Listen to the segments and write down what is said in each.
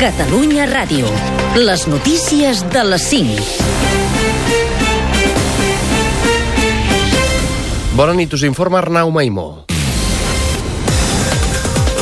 Catalunya Ràdio. Les notícies de les 5. Bona nit, us informa Arnau Maimó.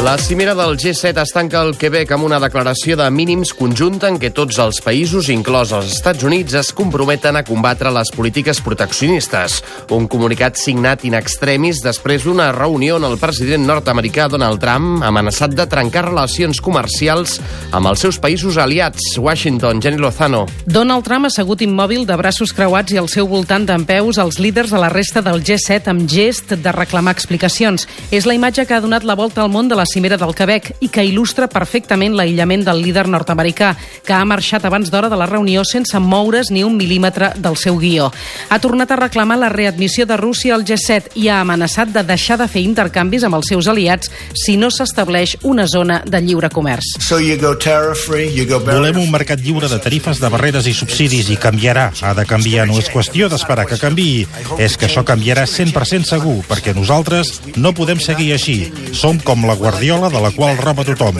La cimera del G7 es tanca al Quebec amb una declaració de mínims conjunta en què tots els països, inclòs els Estats Units, es comprometen a combatre les polítiques proteccionistes. Un comunicat signat in extremis després d'una reunió on el president nord-americà Donald Trump ha amenaçat de trencar relacions comercials amb els seus països aliats. Washington, Jenny Lozano. Donald Trump ha assegut immòbil de braços creuats i al seu voltant d'en peus els líders de la resta del G7 amb gest de reclamar explicacions. És la imatge que ha donat la volta al món de la cimera del Quebec i que il·lustra perfectament l'aïllament del líder nord-americà, que ha marxat abans d'hora de la reunió sense moure's ni un mil·límetre del seu guió. Ha tornat a reclamar la readmissió de Rússia al G7 i ha amenaçat de deixar de fer intercanvis amb els seus aliats si no s'estableix una zona de lliure comerç. So you go tariff free, you go Volem un mercat lliure de tarifes, de barreres i subsidis i canviarà. Ha de canviar, no és qüestió d'esperar que canviï. És que això canviarà 100% segur, perquè nosaltres no podem seguir així. Som com la guardiola de la qual roba tothom.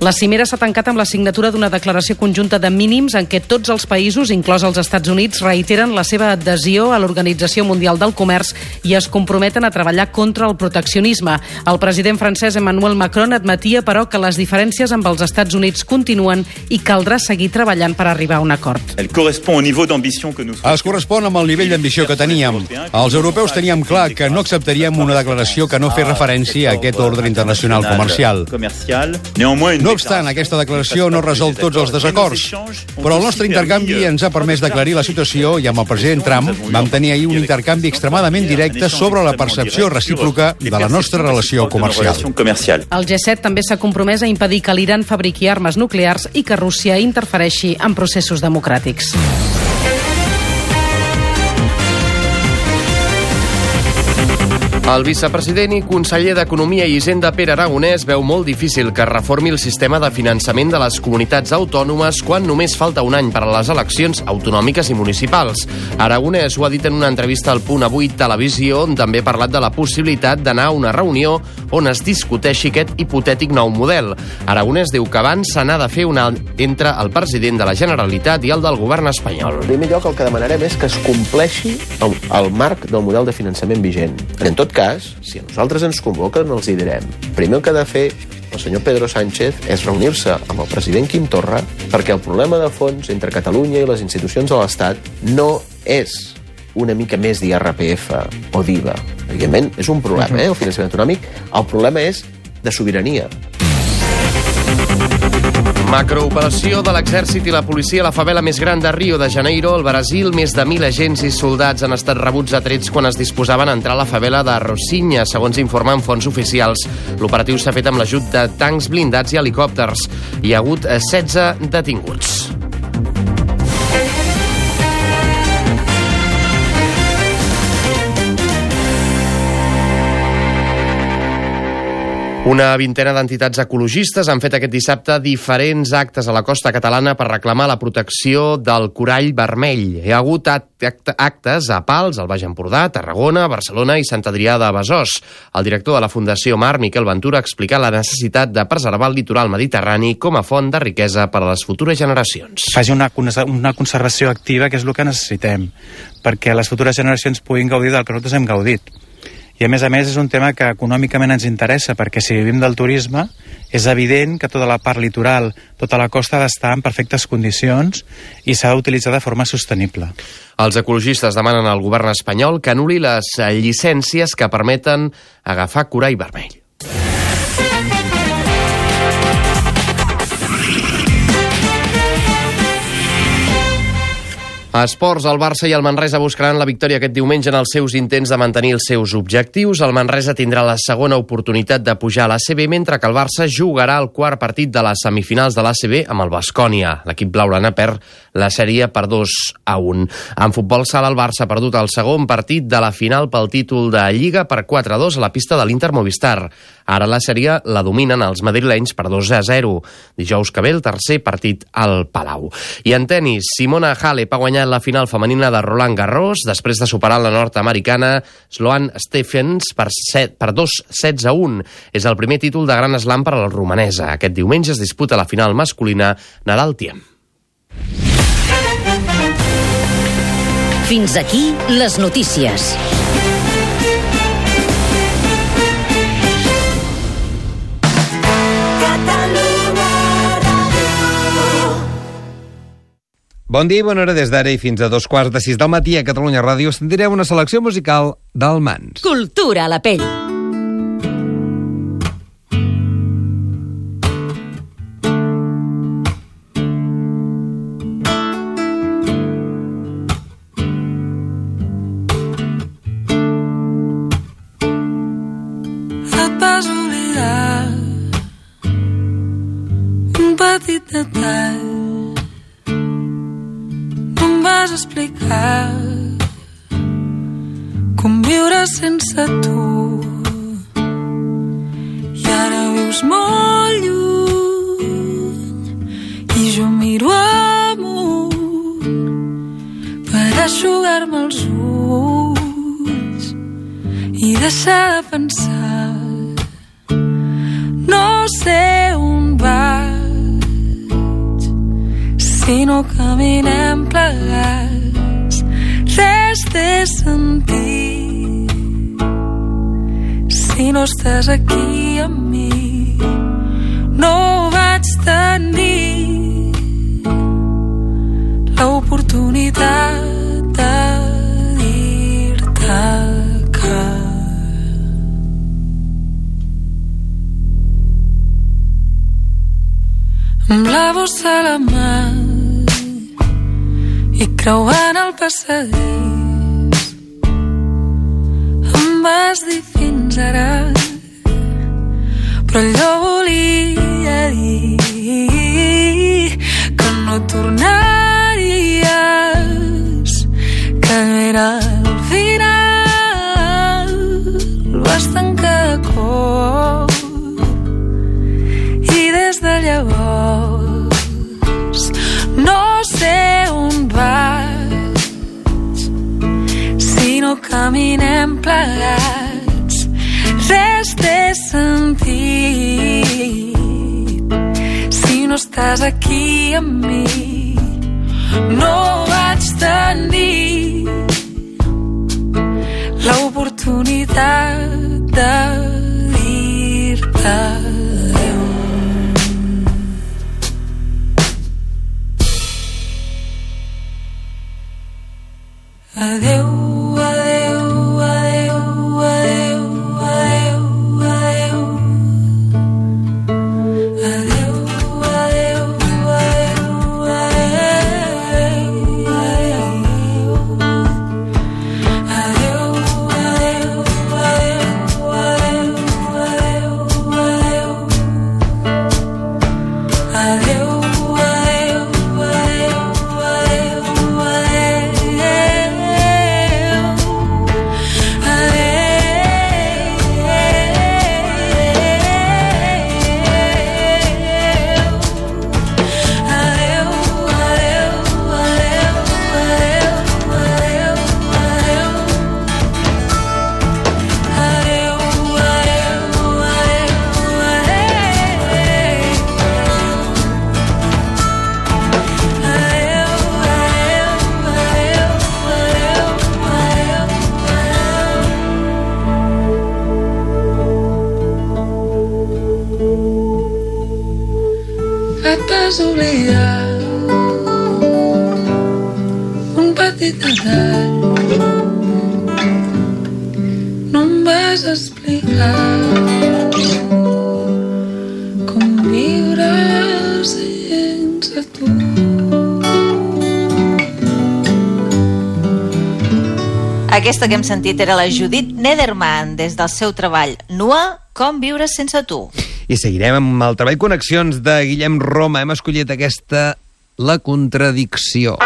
La cimera s'ha tancat amb la signatura d'una declaració conjunta de mínims en què tots els països, inclòs els Estats Units, reiteren la seva adhesió a l'Organització Mundial del Comerç i es comprometen a treballar contra el proteccionisme. El president francès Emmanuel Macron admetia, però, que les diferències amb els Estats Units continuen i caldrà seguir treballant per arribar a un acord. Es correspon amb el nivell d'ambició que teníem. Els europeus teníem clar que no acceptaríem una declaració que no fes referència a aquest ordre internacional comercial. Néanmoins, une No obstant, aquesta declaració no resol tots els desacords, però el nostre intercanvi ens ha permès d'aclarir la situació i amb el president Trump vam tenir ahir un intercanvi extremadament directe sobre la percepció recíproca de la nostra relació comercial. El G7 també s'ha compromès a impedir que l'Iran fabriqui armes nuclears i que Rússia interfereixi en processos democràtics. El vicepresident i conseller d'Economia i Hisenda Pere Aragonès veu molt difícil que reformi el sistema de finançament de les comunitats autònomes quan només falta un any per a les eleccions autonòmiques i municipals. Aragonès ho ha dit en una entrevista al Punt Avui Televisió, on també ha parlat de la possibilitat d'anar a una reunió on es discuteixi aquest hipotètic nou model. Aragonès diu que abans se n'ha de fer una entre el president de la Generalitat i el del govern espanyol. En primer lloc, el que demanarem és que es compleixi el, el marc del model de finançament vigent. En tot cas, si a nosaltres ens convoquen, els hi direm. Primer el que ha de fer el senyor Pedro Sánchez és reunir-se amb el president Quim Torra perquè el problema de fons entre Catalunya i les institucions de l'Estat no és una mica més d'IRPF o d'IVA. Evidentment, és un problema, eh, el finançament autonòmic. El problema és de sobirania. Macrooperació de l'exèrcit i la policia a la favela més gran de Rio de Janeiro, al Brasil. Més de 1.000 agents i soldats han estat rebuts a trets quan es disposaven a entrar a la favela de Rocinha, segons informen fonts oficials. L'operatiu s'ha fet amb l'ajut de tancs blindats i helicòpters. Hi ha hagut eh, 16 detinguts. Una vintena d'entitats ecologistes han fet aquest dissabte diferents actes a la costa catalana per reclamar la protecció del corall vermell. Hi ha hagut act act actes a Pals, al Baix Empordà, Tarragona, Barcelona i Sant Adrià de Besòs. El director de la Fundació Mar, Miquel Ventura, ha explicat la necessitat de preservar el litoral mediterrani com a font de riquesa per a les futures generacions. faci una, una conservació activa, que és el que necessitem, perquè les futures generacions puguin gaudir del que nosaltres hem gaudit. I a més a més és un tema que econòmicament ens interessa, perquè si vivim del turisme és evident que tota la part litoral, tota la costa ha d'estar en perfectes condicions i s'ha d'utilitzar de forma sostenible. Els ecologistes demanen al govern espanyol que anuli les llicències que permeten agafar corall vermell. A esports, el Barça i el Manresa buscaran la victòria aquest diumenge en els seus intents de mantenir els seus objectius. El Manresa tindrà la segona oportunitat de pujar a l'ACB, mentre que el Barça jugarà el quart partit de les semifinals de l'ACB amb el Bascònia. L'equip blaurana perd la sèrie per 2 a 1. En futbol sala, el Barça ha perdut el segon partit de la final pel títol de Lliga per 4 a 2 a la pista de l'Inter Movistar. Ara la sèrie la dominen els madrilenys per 2 a 0. Dijous que ve el tercer partit al Palau. I en tennis, Simona Halep ha guanyat la final femenina de Roland Garros després de superar la nord-americana Sloane Stephens per, 7, per 2 sets a 1. És el primer títol de Gran Slam per a la romanesa. Aquest diumenge es disputa la final masculina Nadal-Tiem. Fins aquí les notícies. Bon dia i bona hora des d'ara i fins a dos quarts de sis del matí a Catalunya Ràdio sentireu una selecció musical del Mans. Cultura a la pell. oblidar un petit detall com viure sense tu. I ara vius molt lluny. I jo miro amunt per aixugar-me els ulls i deixar de pensar. No sé on vaig si no caminem plegats estàs aquí amb mi. No vaig tenir l'oportunitat de dir-te que amb la bossa a la mà i creuant el passadís em vas dir fins ara però allò volia dir que no tornaries que no era el final vas tancar cop. I des de llavors no sé on vaig si no caminem plegats res té sentit si no estàs aquí amb mi no vaig tenir l'oportunitat de dir-te Aquesta que hem sentit era la Judit Nederman des del seu treball Nua, com viure sense tu. I seguirem amb el treball Connexions de Guillem Roma. Hem escollit aquesta La contradicció.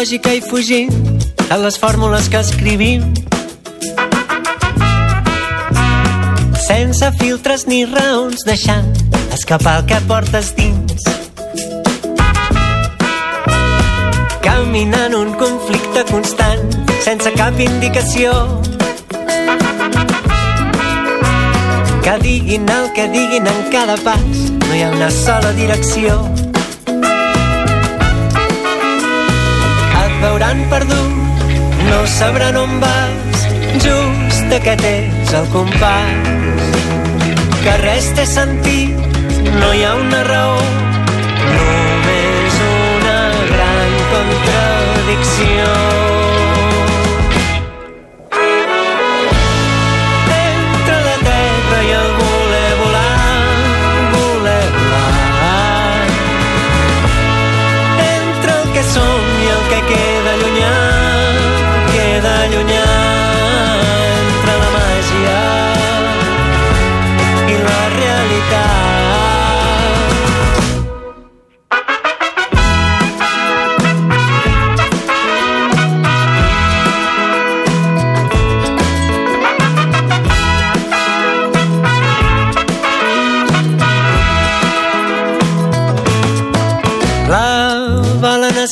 Lògica i fugint de les fórmules que escrivim. Sense filtres ni raons, deixant escapar el que portes dins. Caminant un conflicte constant, sense cap indicació. Que diguin el que diguin en cada pas, no hi ha una sola direcció. Veuran perdut, no sabran on vas, just aquest és el compàs. Que res té sentit, no hi ha una raó, només una gran contradicció.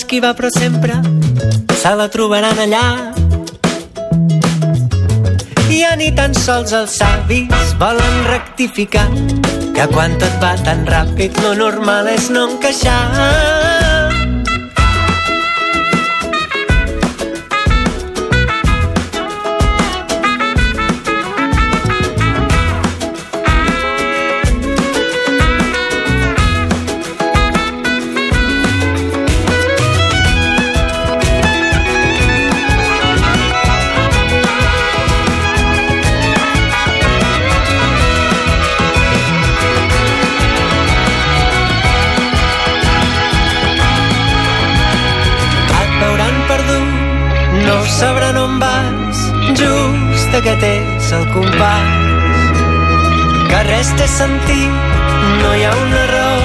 Esquivar però sempre se la trobaran allà. I ja ni tan sols els savis volen rectificar que quan tot va tan ràpid lo normal és no encaixar. Just aquest és el compàs. Que res té sentit, no hi ha una raó,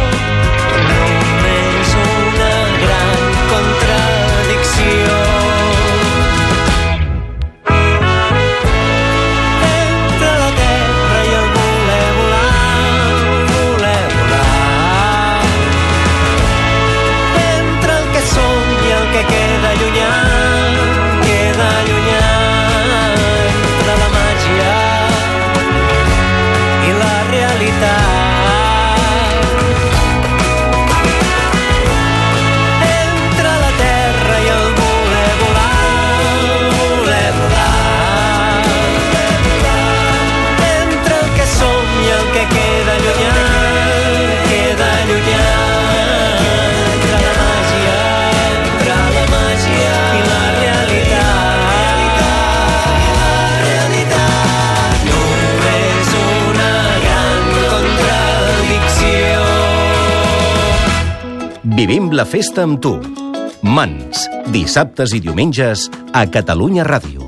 Vivim la festa amb tu. Mans, dissabtes i diumenges a Catalunya Ràdio.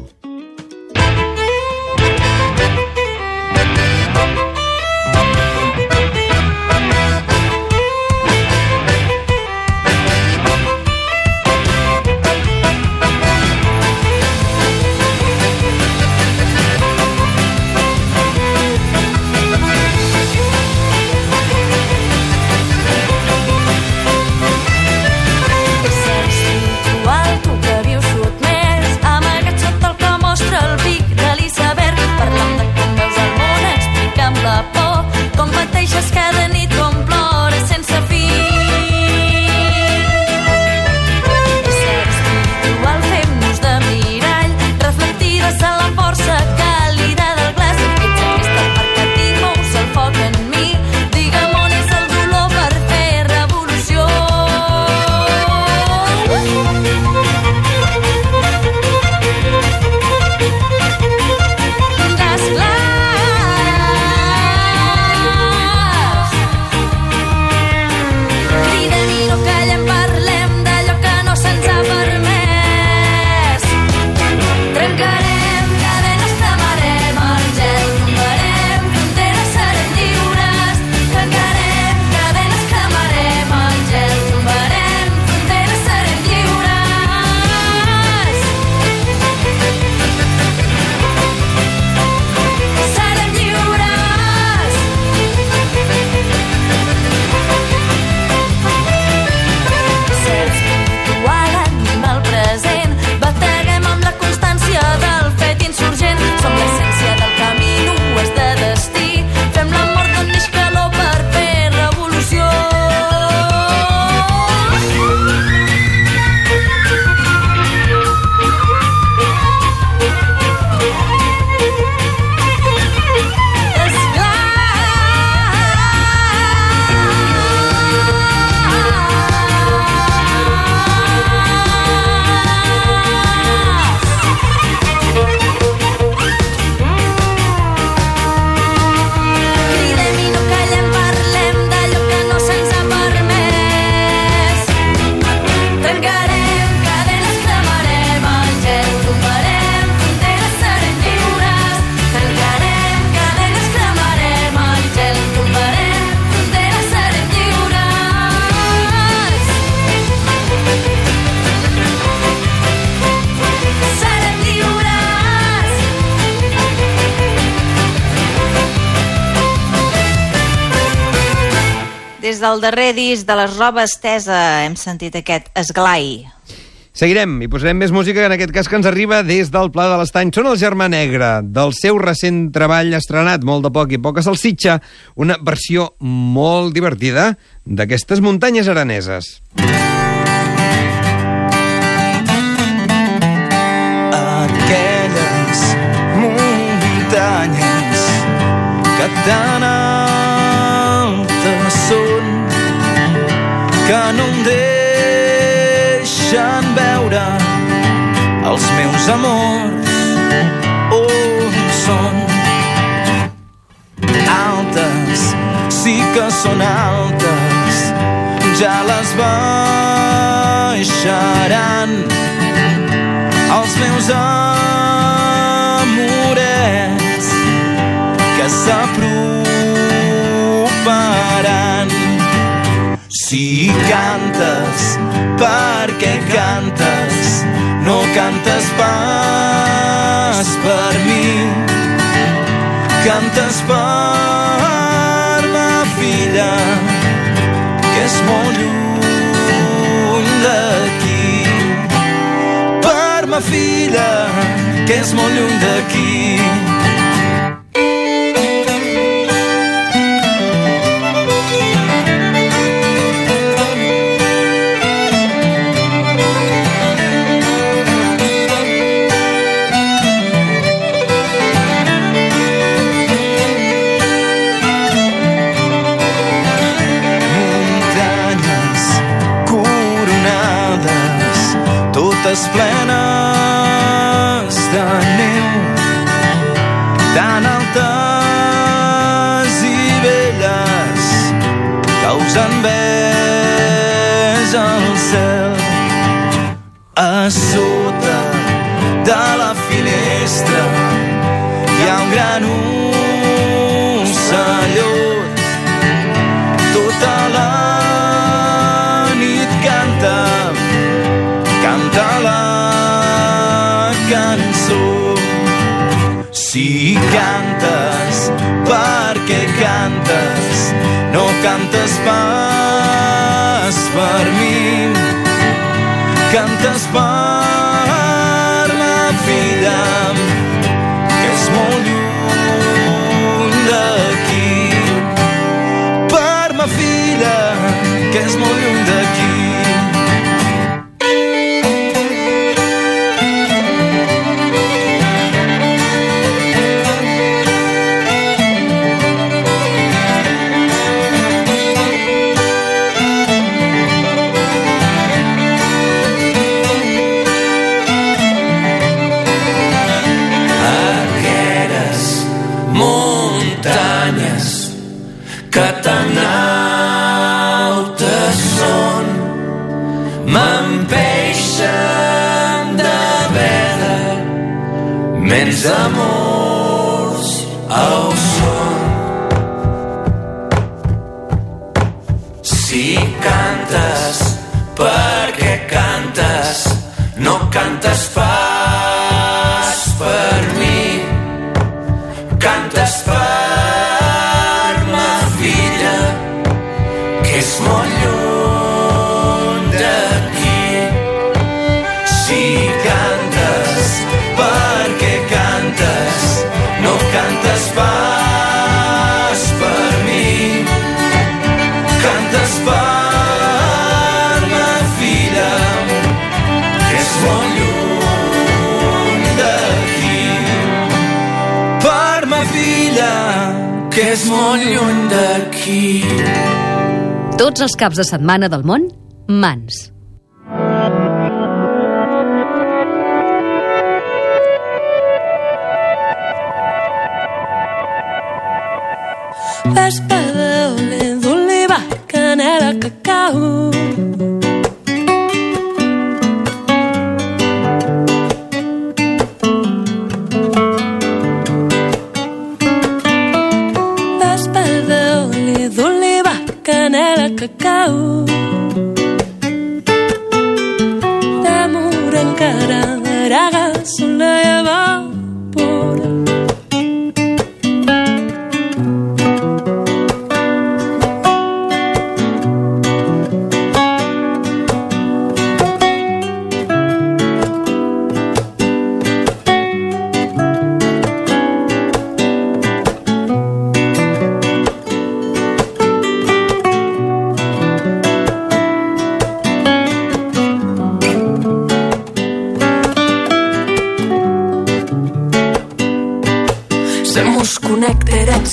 Des del darrer disc de les robes estesa hem sentit aquest esglai. Seguirem i posarem més música, en aquest cas que ens arriba des del Pla de l'Estany. Són el Germà Negre, del seu recent treball estrenat, molt de poc i poca salsitxa, una versió molt divertida d'aquestes muntanyes araneses. aquelles muntanyes que tan que no em deixen veure els meus amors. On són? Altes sí que són altes. Ja les baixaran. Els meus amorets que s'aproparan. Si cantes, perquè cantes, no cantes pas per mi. Cantes per ma filla, que és molt lluny d'aquí per ma filla, que és molt lluny d'aquí. Cantes, no cantes pas per mi, cantes per la filla, que és molt lluny d'aquí. Per ma filla, que és molt lluny menys d'amors al son si cantes perquè cantes no cantes pas que és molt lluny d'aquí Tots els caps de setmana del món, mans.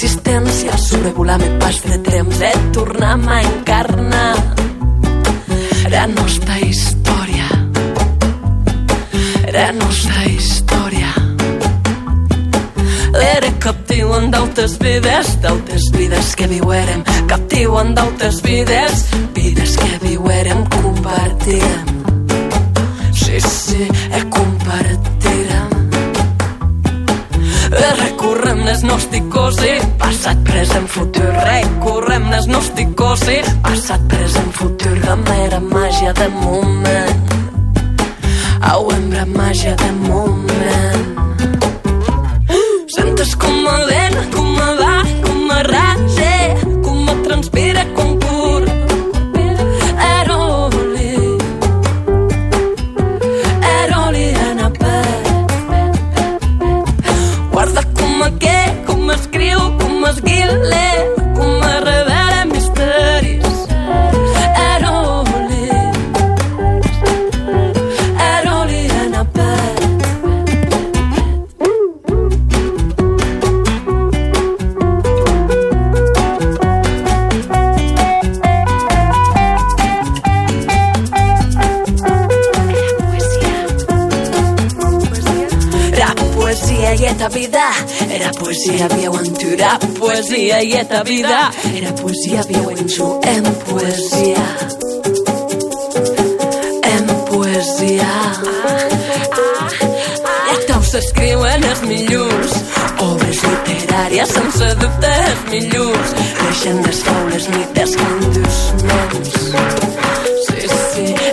Distància, sobrevolar-me pas de temps, eh? Tornar-me a encarnar la nostra història. La nostra història. Era captiu en d'altres vides, d'altres vides que viuérem. Captiu en d'altres vides, vides que viuérem, compartirem. Sí, sí, e compartirem. Recorrem les nostres coses, passat, present, futur. Recorrem les nostres coses, passat, present, futur. La mera màgia de moment. Au, hembra màgia de moment. Poesia i eta vida, era poesia viu en tu, en poesia. En poesia. I teus s'escriuen els millors, obres literàries sense dubte els millors, llegendes, faules, mites, candus, noms. Sí, sí,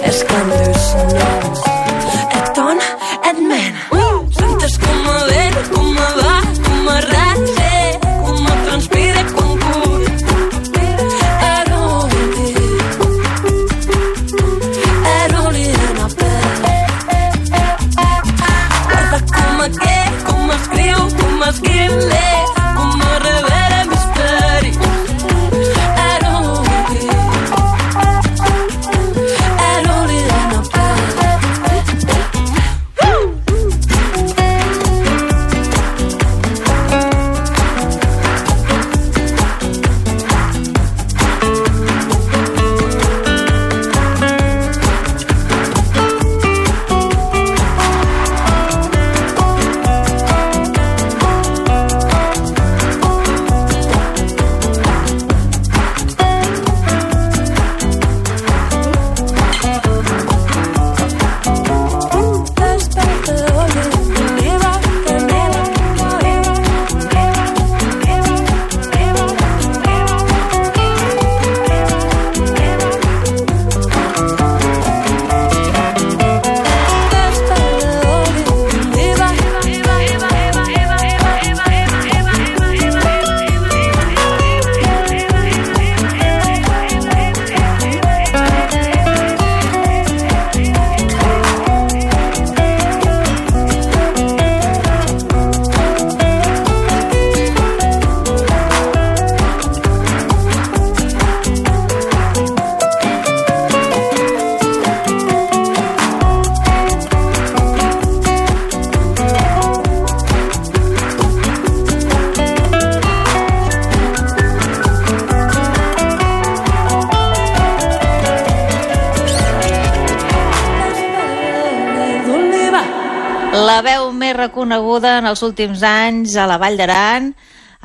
els últims anys a la Vall d'Aran,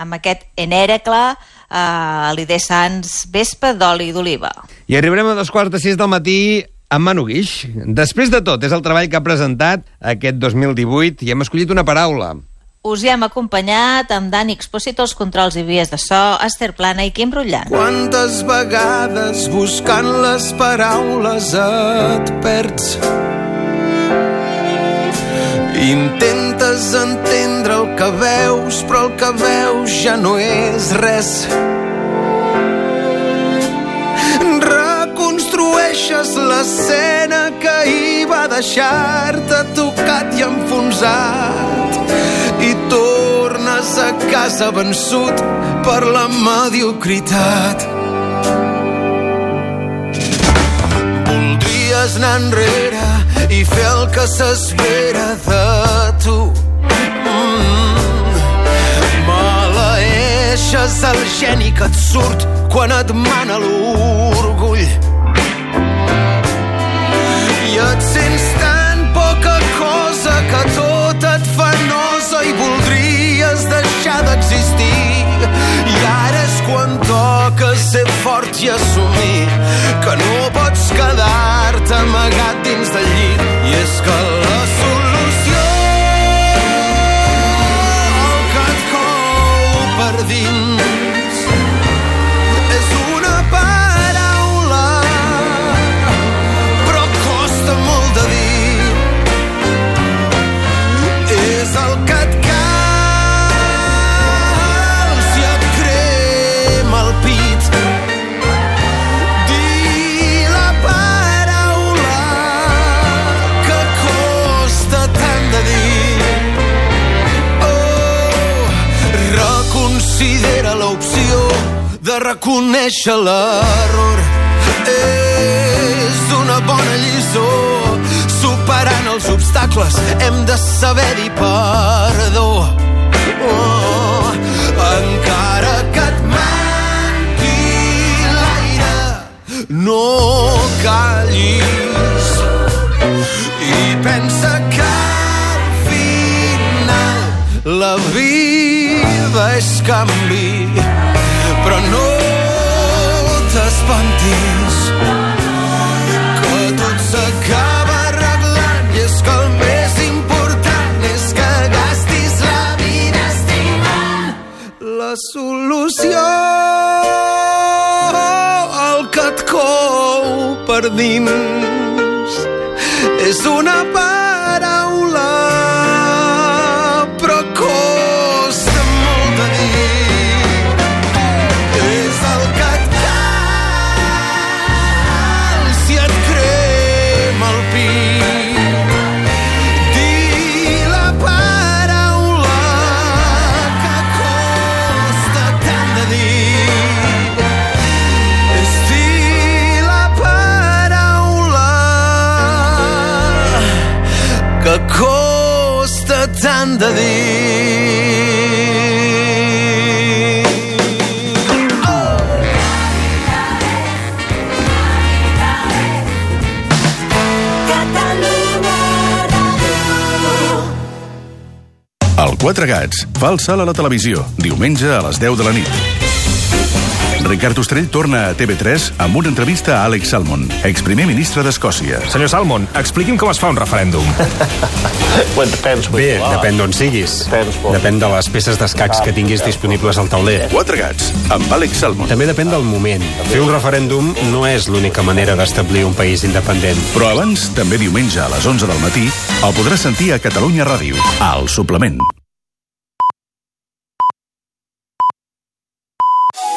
amb aquest Enèrecle, a l'Ide Sants, Vespa d'oli d'oliva. I arribarem a dos quarts de sis del matí amb Manu Guix. Després de tot, és el treball que ha presentat aquest 2018 i hem escollit una paraula. Us hi hem acompanyat amb Dani Expositor, els controls i vies de so, Esther Plana i Quim Rutllant. Quantes vegades buscant les paraules et perds Intentes entendre el que veus, però el que veus ja no és res. Reconstrueixes l'escena que hi va deixar-te tocat i enfonsat i tornes a casa vençut per la mediocritat. Voldries anar enrere i fer el que s'espera de tu. Deixes el geni que et surt quan et mana l'orgull. I et sents tan poca cosa que tot et fa nosa i voldries deixar d'existir. I ara és quan toca ser fort i assumir que no pots quedar-te amagat dins del llit. I és que la solució reconèixer l'error. És una bona lliçó. Superant els obstacles hem de saber dir perdó. Oh, encara que et manqui l'aire no callis. I pensa que al final la vida és canvi t'espantis que tot s'acaba arreglant i és que el més important és que gastis la vida estimant la solució el que et cou per dins és una paraula de dir El Quatre Gats fa el salt a la televisió, diumenge a les 10 de la nit. Ricard Ostrell torna a TV3 amb una entrevista a Alex Salmon, exprimer ministre d'Escòcia. Senyor Salmon, expliqui'm com es fa un referèndum. Bé, depèn d'on siguis. Depèn de les peces d'escacs que tinguis disponibles al tauler. Quatre Gats, amb Àlex Salmon. També depèn del moment. Fer un referèndum no és l'única manera d'establir un país independent. Però abans, també diumenge a les 11 del matí, el podràs sentir a Catalunya Ràdio, al suplement.